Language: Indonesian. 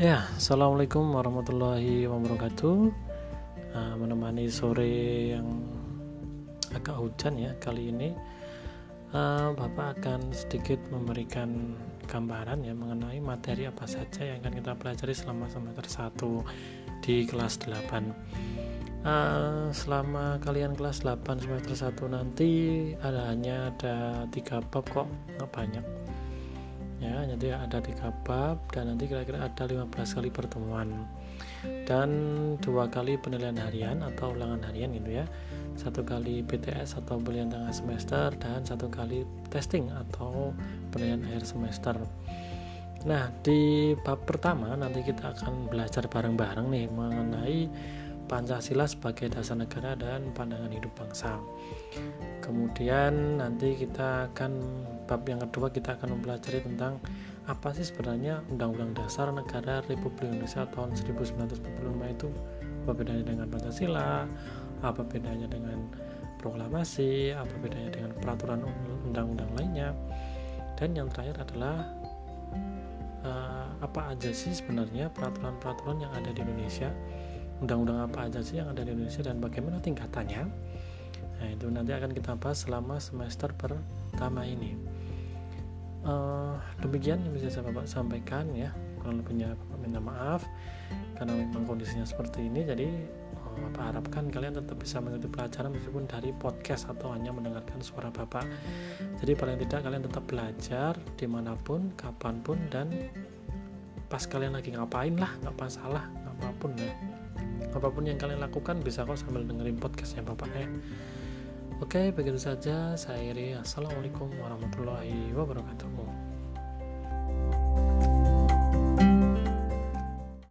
Ya, assalamualaikum warahmatullahi wabarakatuh. Uh, menemani sore yang agak hujan ya kali ini, uh, Bapak akan sedikit memberikan gambaran ya mengenai materi apa saja yang akan kita pelajari selama semester 1 di kelas 8. Uh, selama kalian kelas 8 semester 1 nanti ada hanya ada tiga bab kok nggak banyak jadi ada tiga bab dan nanti kira-kira ada 15 kali pertemuan. Dan dua kali penilaian harian atau ulangan harian gitu ya. Satu kali BTS atau penilaian tengah semester dan satu kali testing atau penilaian akhir semester. Nah di bab pertama nanti kita akan belajar bareng-bareng nih mengenai Pancasila sebagai dasar negara dan pandangan hidup bangsa. Kemudian nanti kita akan bab yang kedua kita akan mempelajari tentang apa sih sebenarnya Undang-Undang Dasar Negara Republik Indonesia tahun 1945 itu? Apa bedanya dengan Pancasila, apa bedanya dengan proklamasi, apa bedanya dengan peraturan undang-undang lainnya. Dan yang terakhir adalah uh, apa aja sih sebenarnya peraturan-peraturan yang ada di Indonesia? Undang-undang apa aja sih yang ada di Indonesia dan bagaimana tingkatannya? Nah itu nanti akan kita bahas selama semester pertama ini demikian yang bisa saya bapak sampaikan ya. Kalau lebihnya bapak minta maaf karena memang kondisinya seperti ini. Jadi uh, bapak harapkan kalian tetap bisa mengikuti pelajaran meskipun dari podcast atau hanya mendengarkan suara bapak. Jadi paling tidak kalian tetap belajar di mana pun kapan pun dan pas kalian lagi ngapain lah nggak masalah apa pun ya. Apa pun yang kalian lakukan bisa kok sambil dengerin podcastnya bapak ya. Oke begitu saja saya Iri assalamualaikum warahmatullahi wabarakatuh